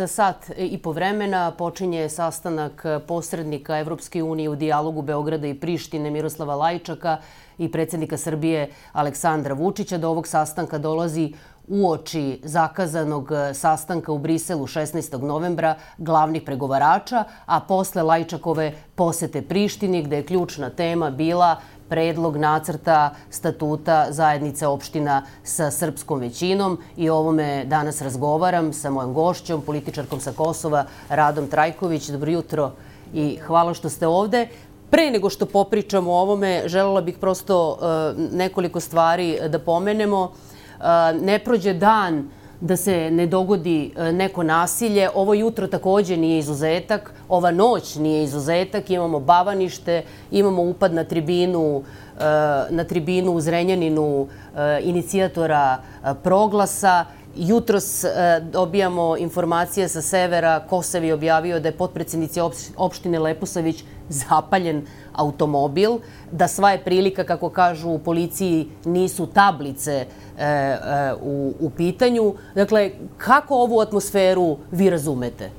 za sat i po vremena počinje sastanak posrednika Evropske unije u dijalogu Beograda i Prištine Miroslava Lajčaka i predsjednika Srbije Aleksandra Vučića. Do ovog sastanka dolazi uoči zakazanog sastanka u Briselu 16. novembra glavnih pregovarača, a posle Lajčakove posete Prištini, gde je ključna tema bila predlog nacrta statuta zajednice opština sa srpskom većinom i o ovome danas razgovaram sa mojom gošćom, političarkom sa Kosova, Radom Trajković. Dobro jutro i hvala što ste ovde. Pre nego što popričamo o ovome, želela bih prosto e, nekoliko stvari da pomenemo. E, ne prođe dan da se ne dogodi e, neko nasilje. Ovo jutro također nije izuzetak, ova noć nije izuzetak. Imamo bavanište, imamo upad na tribinu e, na tribinu u Zrenjaninu e, inicijatora proglasa. Jutros dobijamo informacije sa severa. Kosev je objavio da je potpredsjednici opštine Leposavić zapaljen automobil, da sva je prilika, kako kažu u policiji, nisu tablice e, e, u, u pitanju. Dakle, kako ovu atmosferu vi razumete?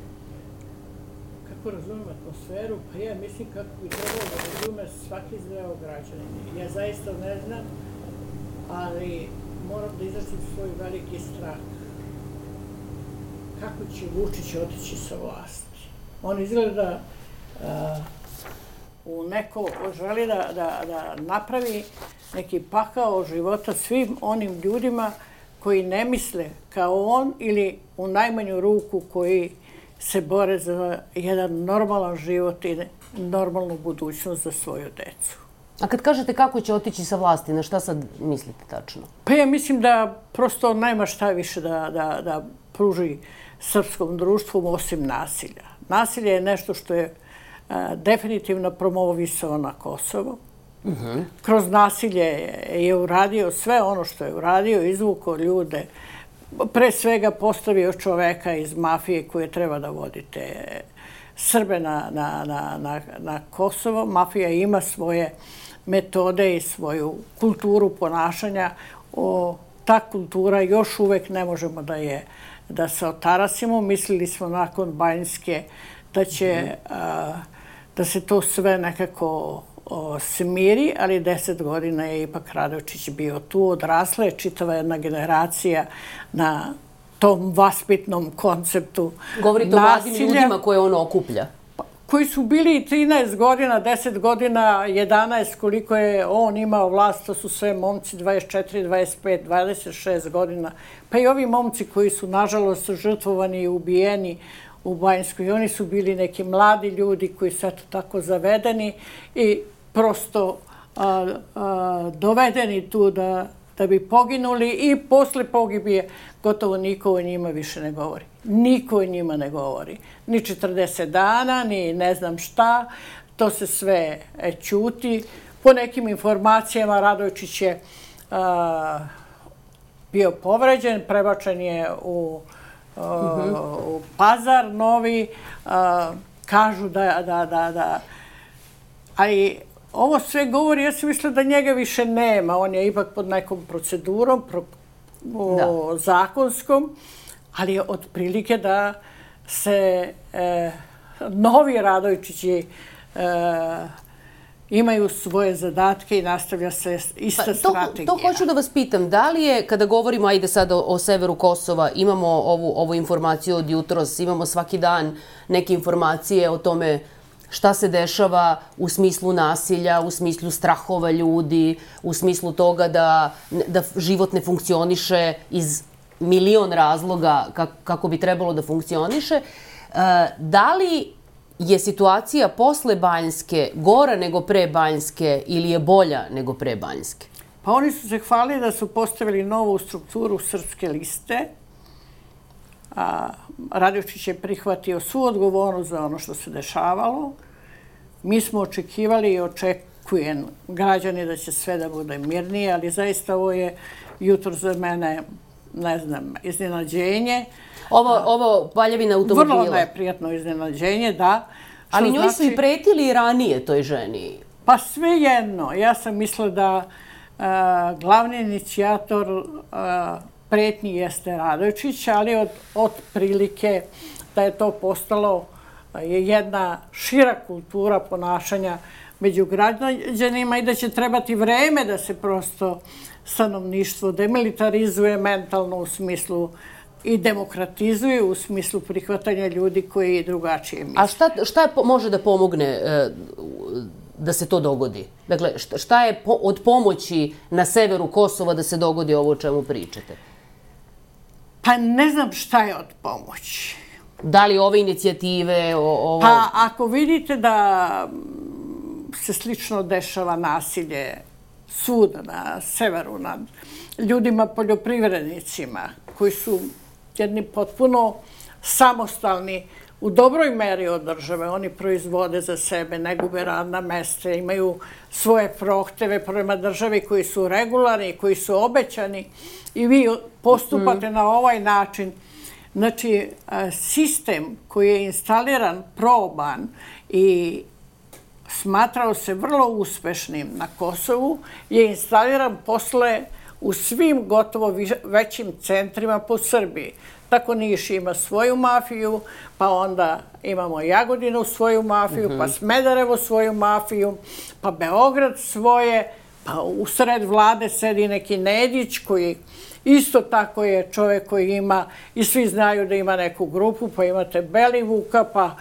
Kako razumem atmosferu? Pa ja mislim kako bi trebalo da razume svaki zreo građanin. Ja zaista ne znam, ali moram da izrazim svoj veliki strah. Kako će Vučić otići sa vlasti? On izgleda u neko želi da, da, da napravi neki pakao života svim onim ljudima koji ne misle kao on ili u najmanju ruku koji se bore za jedan normalan život i normalnu budućnost za svoju decu. A kad kažete kako će otići sa vlasti, na šta sad mislite tačno? Pa ja mislim da prosto najma šta više da, da, da pruži srpskom društvu osim nasilja. Nasilje je nešto što je definitivno promovisao na Kosovo. Kroz nasilje je uradio sve ono što je uradio, izvukao ljude, pre svega postavio čoveka iz mafije koje treba da vodite Srbe na, na, na, na, na Kosovo. Mafija ima svoje metode i svoju kulturu ponašanja. O, ta kultura još uvek ne možemo da je da se otarasimo. Mislili smo nakon Banjske da će mm da se to sve nekako smiri, ali deset godina je ipak Radočić bio tu, odrasla je čitava jedna generacija na tom vaspitnom konceptu Govorite o mladim ljudima koje on okuplja. Koji su bili 13 godina, 10 godina, 11, koliko je on imao vlast, to su sve momci 24, 25, 26 godina. Pa i ovi momci koji su, nažalost, žrtvovani i ubijeni u Banjskoj. Oni su bili neki mladi ljudi koji su eto tako zavedeni i prosto a, a, dovedeni tu da, da bi poginuli i posle pogibije gotovo niko o njima više ne govori. Niko o njima ne govori. Ni 40 dana, ni ne znam šta. To se sve e, čuti. Po nekim informacijama Radojčić je a, bio povređen, prebačen je u u pazar novi, kažu da, da, da, da. Ali ovo sve govori, ja sam mislila da njega više nema. On je ipak pod nekom procedurom, pro, o, zakonskom, ali je od prilike da se e, novi Radojčići e, imaju svoje zadatke i nastavlja se ista pa, to, strategija. To hoću da vas pitam, da li je, kada govorimo, ajde sad o, o severu Kosova, imamo ovu, ovu informaciju od jutros, imamo svaki dan neke informacije o tome šta se dešava u smislu nasilja, u smislu strahova ljudi, u smislu toga da, da život ne funkcioniše iz milion razloga kako bi trebalo da funkcioniše. E, da li je situacija posle Banjske gora nego pre Banjske ili je bolja nego pre Banjske? Pa oni su se hvalili da su postavili novu strukturu srpske liste. A, Radiočić je prihvatio svu odgovornost za ono što se dešavalo. Mi smo očekivali i očekujem građani da će sve da bude mirnije, ali zaista ovo je jutro za mene, ne znam, iznenađenje. Ovo, ovo paljevina automobila. Vrlo neprijatno iznenađenje, da. Ali njoj znači, su i pretili i ranije toj ženi. Pa sve jedno. Ja sam mislila da uh, glavni inicijator uh, pretnji jeste Radovičić, ali od, od prilike da je to postalo je jedna šira kultura ponašanja među građanima i da će trebati vreme da se prosto stanovništvo demilitarizuje mentalno u smislu i demokratizuje u smislu prihvatanja ljudi koji drugačije misle. A šta, šta može da pomogne e, da se to dogodi? Dakle, šta je od pomoći na severu Kosova da se dogodi ovo o čemu pričate? Pa ne znam šta je od pomoći. Da li ove inicijative? Ovo... Pa ako vidite da se slično dešava nasilje svuda na severu nad ljudima poljoprivrednicima koji su jedni potpuno samostalni u dobroj meri od države. Oni proizvode za sebe, ne gube radna mesta, imaju svoje prohteve prema državi koji su regularni, koji su obećani i vi postupate mm. na ovaj način. Znači, sistem koji je instaliran, proban i smatrao se vrlo uspešnim na Kosovu, je instaliran posle u svim gotovo većim centrima po Srbiji. Tako Niš ima svoju mafiju, pa onda imamo Jagodinu svoju mafiju, pa mhm. Smederevo svoju mafiju, pa Beograd svoje, pa u sred vlade sedi neki Nedić koji isto tako je čovjek koji ima, i svi znaju da ima neku grupu, pa imate Belivuka, pa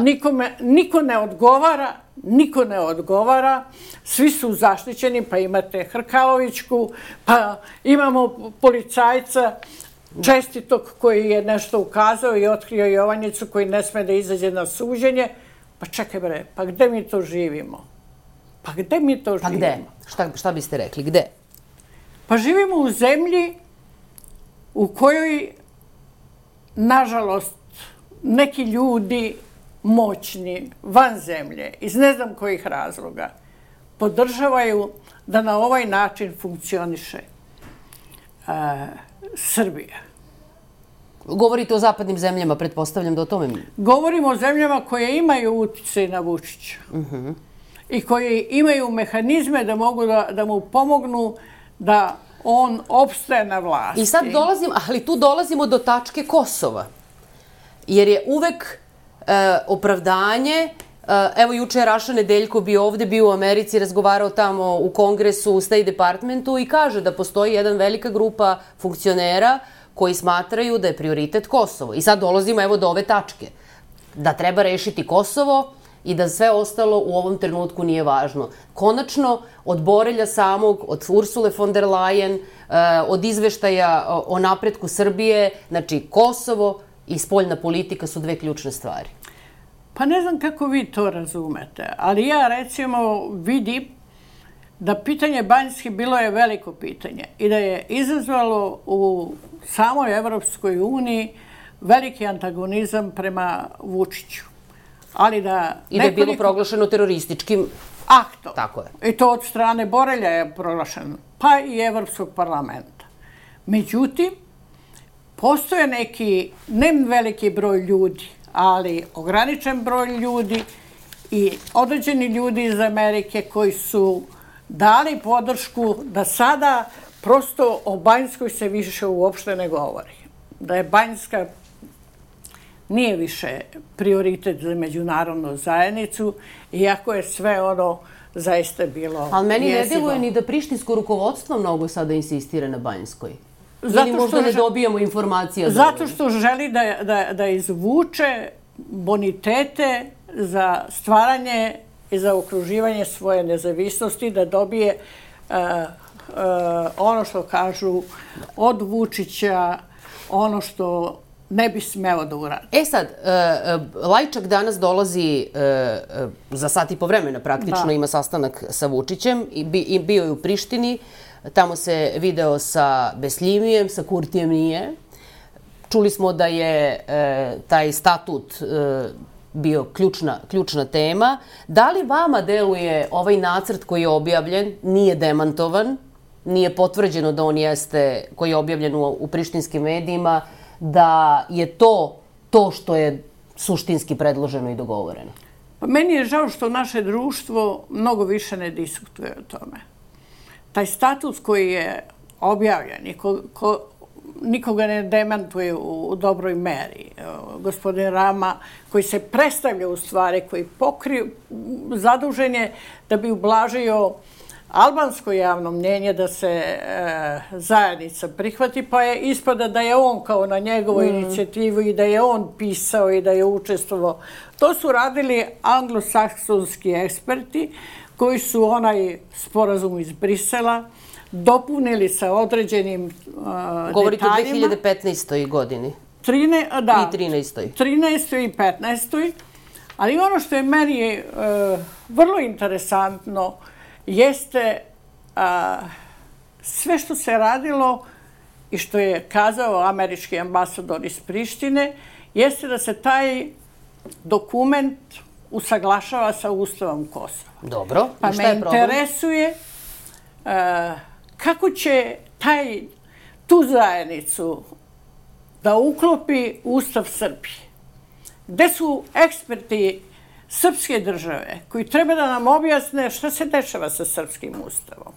nikome, niko ne odgovara, niko ne odgovara, svi su zaštićeni, pa imate Hrkalovićku, pa imamo policajca, čestitog koji je nešto ukazao i otkrio Jovanjicu koji ne sme da izađe na suđenje. Pa čekaj bre, pa gde mi to živimo? Pa gde mi to živimo? Pa gde? Šta, šta biste rekli? Gde? Pa živimo u zemlji u kojoj, nažalost, neki ljudi moćni, van zemlje, iz ne znam kojih razloga, podržavaju da na ovaj način funkcioniše uh, Srbija. Govorite o zapadnim zemljama, pretpostavljam da o tome... Govorimo o zemljama koje imaju utjecaj na Vučića. Uh I koje imaju mehanizme da mogu da, da mu pomognu da on opstaje na vlasti. I sad dolazim, ali tu dolazimo do tačke Kosova. Jer je uvek e, opravdanje e, Evo, juče je Raša Nedeljko bio ovde, bio u Americi, razgovarao tamo u kongresu, u State Departmentu i kaže da postoji jedan velika grupa funkcionera koji smatraju da je prioritet Kosovo. I sad dolazimo evo do ove tačke. Da treba rešiti Kosovo, i da sve ostalo u ovom trenutku nije važno. Konačno, od Borelja samog, od Ursule von der Leyen, e, od izveštaja o napretku Srbije, znači Kosovo i spoljna politika su dve ključne stvari. Pa ne znam kako vi to razumete, ali ja recimo vidim da pitanje Banjske bilo je veliko pitanje i da je izazvalo u samoj Evropskoj uniji veliki antagonizam prema Vučiću ali da... I da je bilo proglašeno terorističkim aktom. Tako je. I to od strane Borelja je proglašeno, pa i Evropskog parlamenta. Međutim, postoje neki, ne veliki broj ljudi, ali ograničen broj ljudi i određeni ljudi iz Amerike koji su dali podršku da sada prosto o Banjskoj se više uopšte ne govori. Da je Banjska nije više prioritet za međunarodnu zajednicu, iako je sve ono zaista bilo Ali meni ne deluje ni da prištinsko rukovodstvo mnogo sada insistira na Banjskoj. Zato Ili možda ne dobijamo informacije. Zato što želi da, da, da izvuče bonitete za stvaranje i za okruživanje svoje nezavisnosti, da dobije uh, uh, ono što kažu od Vučića, ono što ne bi smelo da uradi. E sad, uh, Lajčak danas dolazi za sat i po vremena praktično, da. ima sastanak sa Vučićem i bio je u Prištini. Tamo se video sa Beslimijem, sa Kurtijem nije. Čuli smo da je e, taj statut e, bio ključna, ključna tema. Da li vama deluje ovaj nacrt koji je objavljen, nije demantovan, nije potvrđeno da on jeste, koji je objavljen u, u prištinskim medijima, da je to to što je suštinski predloženo i dogovoreno? Pa meni je žao što naše društvo mnogo više ne diskutuje o tome. Taj status koji je objavljen i ko, ko, nikoga ne demantuje u dobroj meri. Gospodin Rama, koji se predstavlja u stvari, koji pokriju, zadužen je da bi ublažio albansko javno mnjenje da se e, zajednica prihvati, pa je ispada da je on kao na njegovu mm. inicijativu i da je on pisao i da je učestvovao. To su radili anglosaksonski eksperti koji su onaj sporazum iz Brisela dopunili sa određenim uh, Govorite detaljima. Govorite o 2015. godini. Trine, da, I 13. 13. i 15. Ali ono što je meni uh, vrlo interesantno jeste uh, sve što se radilo i što je kazao američki ambasador iz Prištine, jeste da se taj dokument usaglašava sa Ustavom Kosova. Dobro, pa i šta je problem? Pa me interesuje uh, kako će taj, tu zajednicu da uklopi Ustav Srbije. Gde su eksperti srpske države koji treba da nam objasne šta se dešava sa srpskim ustavom?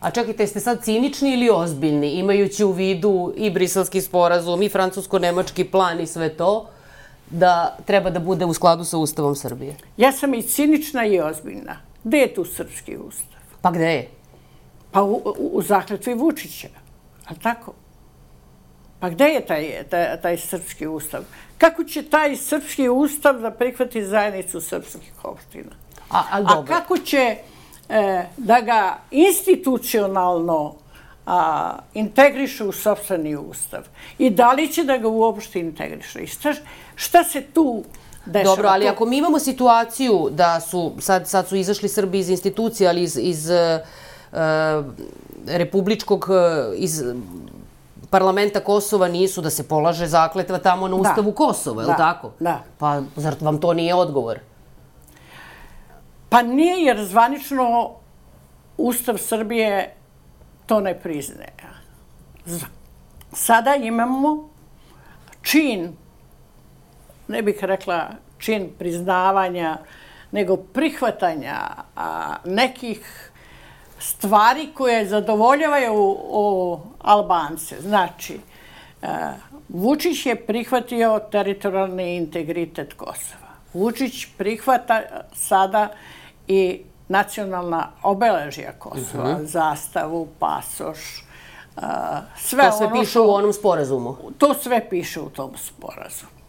A čekajte, ste sad cinični ili ozbiljni, imajući u vidu i briselski sporazum, i francusko-nemački plan i sve to, da treba da bude u skladu sa Ustavom Srbije? Ja sam i cinična i ozbiljna. Gde je tu srpski ustav? Pa gde je? Pa u, u, u zakletvi Vučića. A tako? Pa gde je taj, taj, taj srpski ustav? Kako će taj srpski ustav da prihvati zajednicu srpskih opština? A, a, a kako će e, da ga institucionalno a, integriše u sobstveni ustav? I da li će da ga uopšte integriše? I šta, šta se tu dešava? Dobro, ali ako mi imamo situaciju da su, sad, sad su izašli Srbi iz institucije, ali iz, iz Eh, republičkog eh, iz parlamenta Kosova nisu da se polaže zakletva tamo na ustavu Kosova, je li tako? Da. Pa zar vam to nije odgovor? Pa nije jer zvanično Ustav Srbije to ne priznaje. Sada imamo čin, ne bih rekla čin priznavanja, nego prihvatanja nekih stvari koje zadovoljavaju o Albance. Znači, e, Vučić je prihvatio teritorijalni integritet Kosova. Vučić prihvata sada i nacionalna obeležija Kosova, uh zastavu, pasoš, e, sve to sve ono piše u onom sporazumu? To sve piše u tom sporazumu.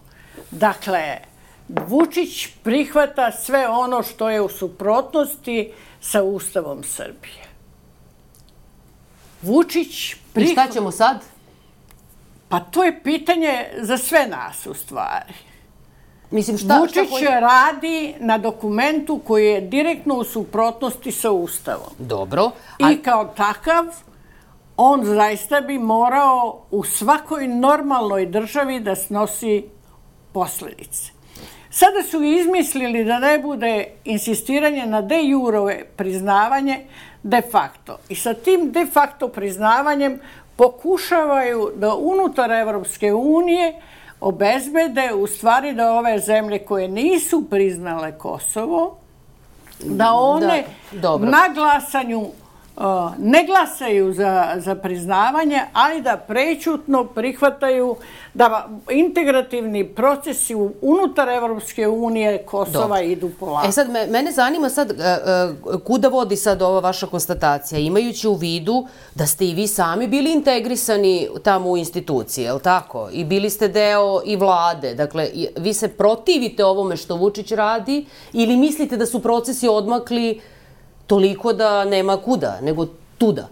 Dakle, Vučić prihvata sve ono što je u suprotnosti sa Ustavom Srbije. Vučić prihvata... I šta ćemo sad? Pa to je pitanje za sve nas u stvari. Mislim, šta, Vučić šta radi na dokumentu koji je direktno u suprotnosti sa Ustavom. Dobro. I kao takav, on zaista bi morao u svakoj normalnoj državi da snosi posljedice. Sada su izmislili da ne bude insistiranje na de jurove priznavanje de facto. I sa tim de facto priznavanjem pokušavaju da unutar Evropske unije obezbede u stvari da ove zemlje koje nisu priznale Kosovo, da one na glasanju ne glasaju za, za priznavanje, ali da prečutno prihvataju da integrativni procesi unutar Evropske unije Kosova Dobro. idu polako. E sad, me, mene zanima sad uh, uh, kuda vodi sad ova vaša konstatacija, imajući u vidu da ste i vi sami bili integrisani tamo u institucije, je li tako? I bili ste deo i vlade. Dakle, vi se protivite ovome što Vučić radi ili mislite da su procesi odmakli toliko da nema kuda, nego tuda?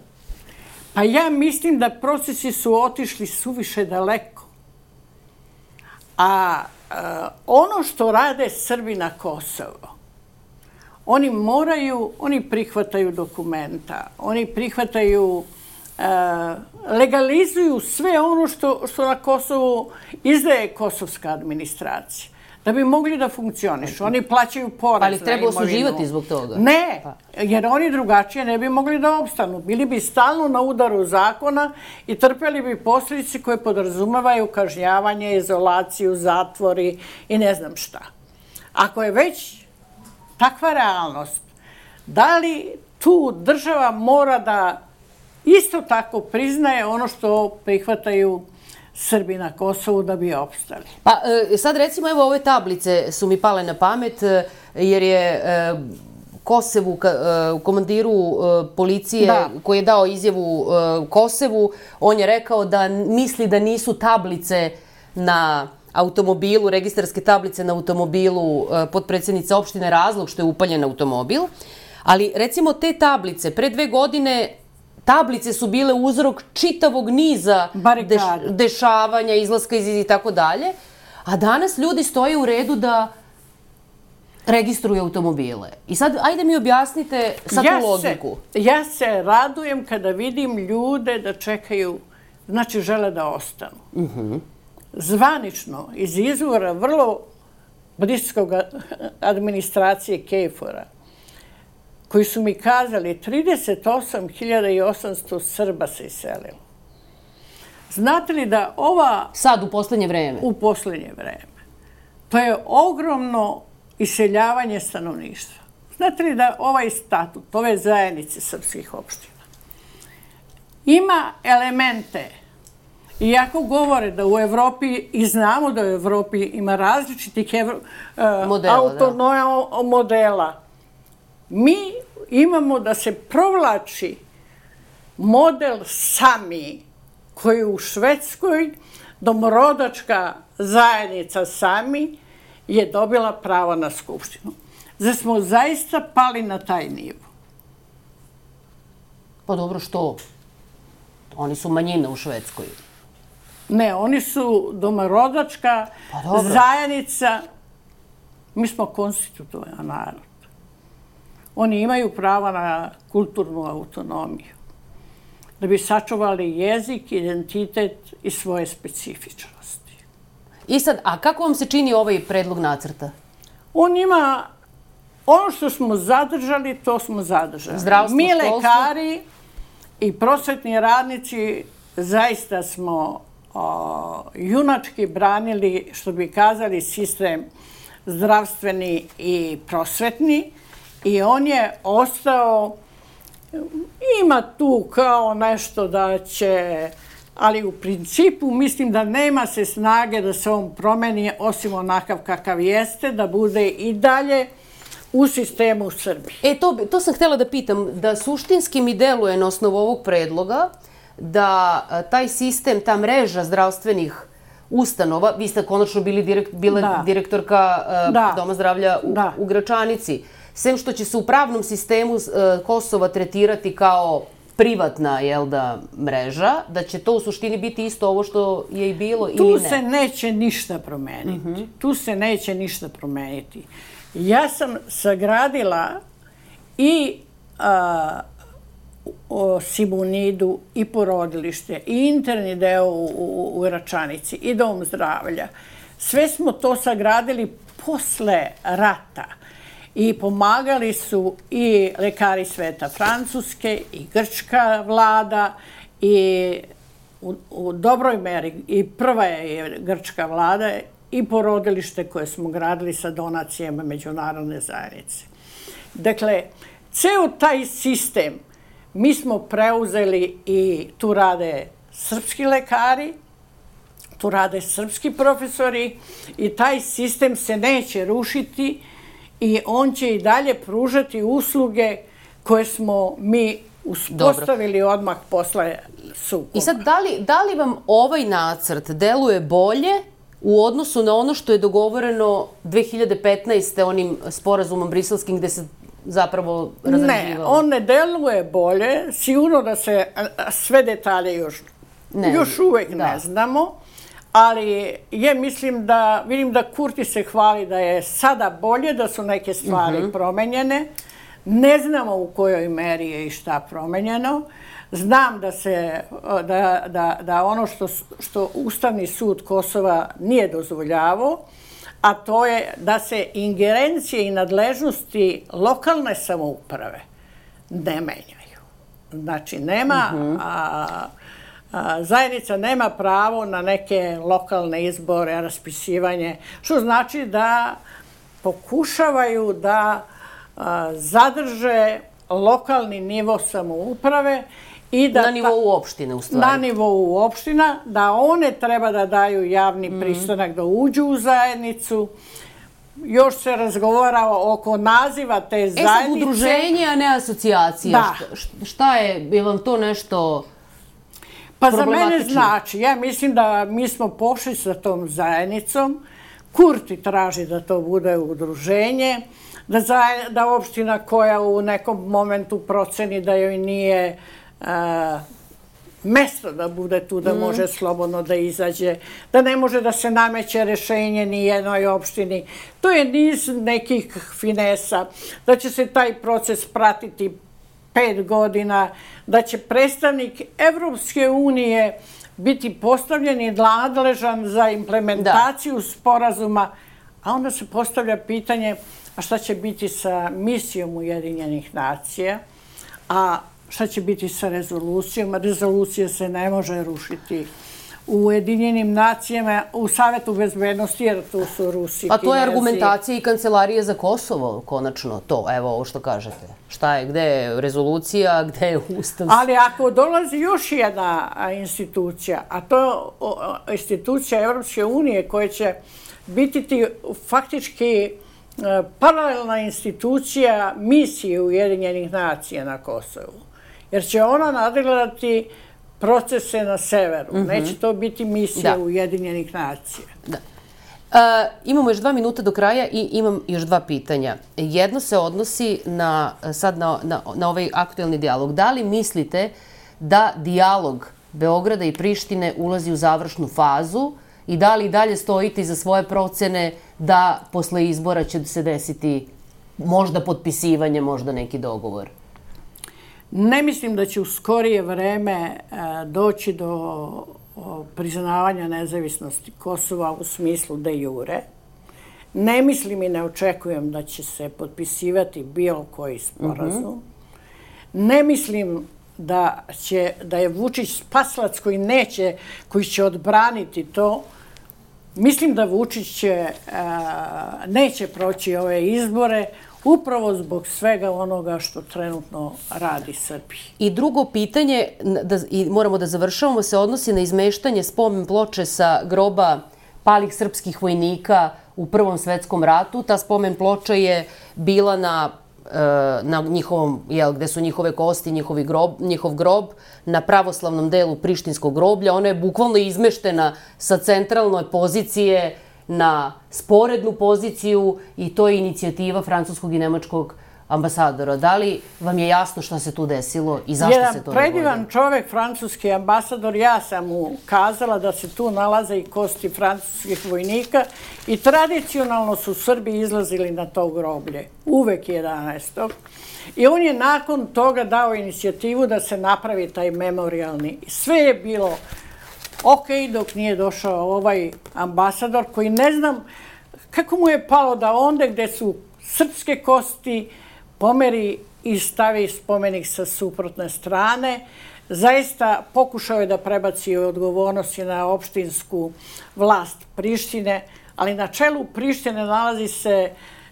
Pa ja mislim da procesi su otišli suviše daleko. A uh, ono što rade Srbi na Kosovo, oni moraju, oni prihvataju dokumenta, oni prihvataju, e, legalizuju sve ono što, što na Kosovu izdaje kosovska administracija da bi mogli da funkcionišu. Oni plaćaju porez Ali treba osuđivati zbog toga? Ne, pa. jer oni drugačije ne bi mogli da opstanu. Bili bi stalno na udaru zakona i trpeli bi posljedice koje podrazumavaju kažnjavanje, izolaciju, zatvori i ne znam šta. Ako je već takva realnost, da li tu država mora da isto tako priznaje ono što prihvataju Srbi na Kosovu da bi opstali. Pa e, sad recimo evo ove tablice su mi pale na pamet e, jer je e, Kosevu, komandiru policije da. koji je dao izjavu Kosevu, on je rekao da misli da nisu tablice na automobilu, registarske tablice na automobilu podpredsjednice opštine razlog što je upaljen automobil. Ali recimo te tablice pre dve godine tablice su bile uzrok čitavog niza deš, dešavanja, izlaska iz i tako dalje. A danas ljudi stoje u redu da registruju automobile. I sad, ajde mi objasnite sad ja tu logiku. Se, ja se radujem kada vidim ljude da čekaju, znači žele da ostanu. Uh mhm. -huh. Zvanično, iz izvora vrlo bliskog administracije Kejfora, koji su mi kazali 38.800 Srba se iselilo. Znate li da ova... Sad, u poslednje vreme? U poslednje vreme. To je ogromno iseljavanje stanovništva. Znate li da ovaj statut, ove zajednice srpskih opština, ima elemente, iako govore da u Evropi, i znamo da u Evropi ima različitih evro, uh, modela, autonomija modela, mi imamo da se provlači model sami koji u Švedskoj domorodačka zajednica sami je dobila pravo na skupštinu. Zar smo zaista pali na taj nivo? Pa dobro, što? Oni su manjina u Švedskoj. Ne, oni su domorodačka pa zajednica. Mi smo konstitutovan narod. Oni imaju prava na kulturnu autonomiju. Da bi sačuvali jezik, identitet i svoje specifičnosti. I sad, a kako vam se čini ovaj predlog nacrta? On ima... Ono što smo zadržali, to smo zadržali. Zdravstvo, Mi lekari i prosvetni radnici zaista smo o, junački branili, što bi kazali, sistem zdravstveni i prosvetni. I on je ostao, ima tu kao nešto da će, ali u principu mislim da nema se snage da se on promeni osim onakav kakav jeste, da bude i dalje u sistemu u Srbiji. E, to, to sam htjela da pitam, da suštinski mi deluje na osnovu ovog predloga da taj sistem, ta mreža zdravstvenih ustanova, vi ste konačno bili direkt, bila da. direktorka uh. Doma zdravlja u, da. u Gračanici, sem što će se u pravnom sistemu uh, Kosova tretirati kao privatna jel da, mreža, da će to u suštini biti isto ovo što je i bilo tu ili ne? Tu se neće ništa promeniti. -hmm. Tu se neće ništa promeniti. Ja sam sagradila i a, o Simunidu i porodilište i interni deo u, u, u Račanici i dom zdravlja. Sve smo to sagradili posle rata i pomagali su i lekari sveta Francuske i grčka vlada i u, u dobroj meri i prva je grčka vlada i porodilište koje smo gradili sa donacijama međunarodne zajednice. Dakle, ceo taj sistem mi smo preuzeli i tu rade srpski lekari, tu rade srpski profesori i taj sistem se neće rušiti i on će i dalje pružati usluge koje smo mi uspostavili Dobro. odmah posle sukoba. I sad, da li, da li vam ovaj nacrt deluje bolje u odnosu na ono što je dogovoreno 2015. onim sporazumom briselskim gde se zapravo razrađivalo? Ne, on ne deluje bolje. Sigurno da se sve detalje još, ne, još uvek da. ne znamo. Ali je, mislim da, vidim da Kurti se hvali da je sada bolje, da su neke stvari uh mhm. -huh. promenjene. Ne znamo u kojoj meri je i šta promenjeno. Znam da se da, da, da ono što, što Ustavni sud Kosova nije dozvoljavao, a to je da se ingerencije i nadležnosti lokalne samouprave ne menjaju. Znači, nema... Uh mhm. -huh. a, zajednica nema pravo na neke lokalne izbore, raspisivanje, što znači da pokušavaju da zadrže lokalni nivo samouprave i da... Na nivou opštine, u stvari. Na nivou opština, da one treba da daju javni mm. pristanak da uđu u zajednicu. Još se razgovara oko naziva te zajednice. E sad udruženje, a ne asocijacija. Da. Šta, šta je, je vam to nešto Pa za mene znači, ja mislim da mi smo pošli sa tom zajednicom, Kurti traži da to bude udruženje, da, da opština koja u nekom momentu proceni da joj nije a, mesto da bude tu, da mm. može slobodno da izađe, da ne može da se nameće rešenje ni jednoj opštini. To je niz nekih finesa, da će se taj proces pratiti pet godina, da će predstavnik Evropske unije biti postavljen i nadležan za implementaciju sporazuma, a onda se postavlja pitanje a šta će biti sa misijom Ujedinjenih nacija, a šta će biti sa rezolucijom. Rezolucija se ne može rušiti u Ujedinjenim nacijama, u Savetu bezbednosti, jer tu su Rusi, Pa to je argumentacija i kancelarije za Kosovo, konačno, to, evo ovo što kažete. Šta je, gde je rezolucija, gde je ustav? Ali ako dolazi još jedna institucija, a to je institucija Evropske unije koja će biti ti faktički e, paralelna institucija misije Ujedinjenih nacija na Kosovu, jer će ona nadgledati procese na severu. Mm -hmm. Neće to biti misija da. Ujedinjenih nacija. Da. E, imamo još dva minuta do kraja i imam još dva pitanja. Jedno se odnosi na, sad na, na, na ovaj aktuelni dijalog. Da li mislite da dijalog Beograda i Prištine ulazi u završnu fazu i da li dalje stojite za svoje procene da posle izbora će se desiti možda potpisivanje, možda neki dogovor? Ne mislim da će u skorije vreme e, doći do priznavanja nezavisnosti Kosova u smislu de jure. Ne mislim i ne očekujem da će se potpisivati bilo koji sporazum. Mhm. Ne mislim da, će, da je Vučić spaslac koji neće, koji će odbraniti to. Mislim da Vučić će, e, neće proći ove izbore upravo zbog svega onoga što trenutno radi Srbiji. I drugo pitanje, da, i moramo da završavamo, se odnosi na izmeštanje spomen ploče sa groba palih srpskih vojnika u Prvom svetskom ratu. Ta spomen ploča je bila na e, na njihovom, jel, gde su njihove kosti, njihovi grob, njihov grob, na pravoslavnom delu Prištinskog groblja. Ona je bukvalno izmeštena sa centralne pozicije na sporednu poziciju i to je inicijativa francuskog i nemačkog ambasadora. Da li vam je jasno što se tu desilo i zašto Jedan se to dogodilo? Jedan predivan čovek, francuski ambasador, ja sam mu kazala da se tu nalaze i kosti francuskih vojnika i tradicionalno su Srbi izlazili na to groblje, uvek 11. I on je nakon toga dao inicijativu da se napravi taj memorialni. Sve je bilo ok, dok nije došao ovaj ambasador koji ne znam kako mu je palo da onda gde su srpske kosti pomeri i stavi spomenik sa suprotne strane. Zaista pokušao je da prebaci odgovornosti na opštinsku vlast Prištine, ali na čelu Prištine nalazi se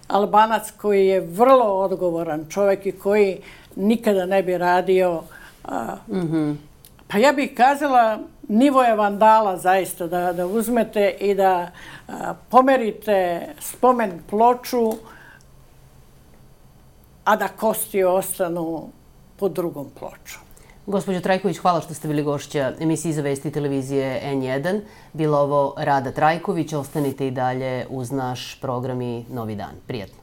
Albanac koji je vrlo odgovoran čovjek i koji nikada ne bi radio. Mm Pa ja bih kazala nivo je vandala zaista da, da uzmete i da a, pomerite spomen ploču, a da kosti ostanu pod drugom pločom. Gospođo Trajković, hvala što ste bili gošća emisiji za vesti televizije N1. Bilo ovo Rada Trajković. Ostanite i dalje uz naš program i Novi dan. Prijetno.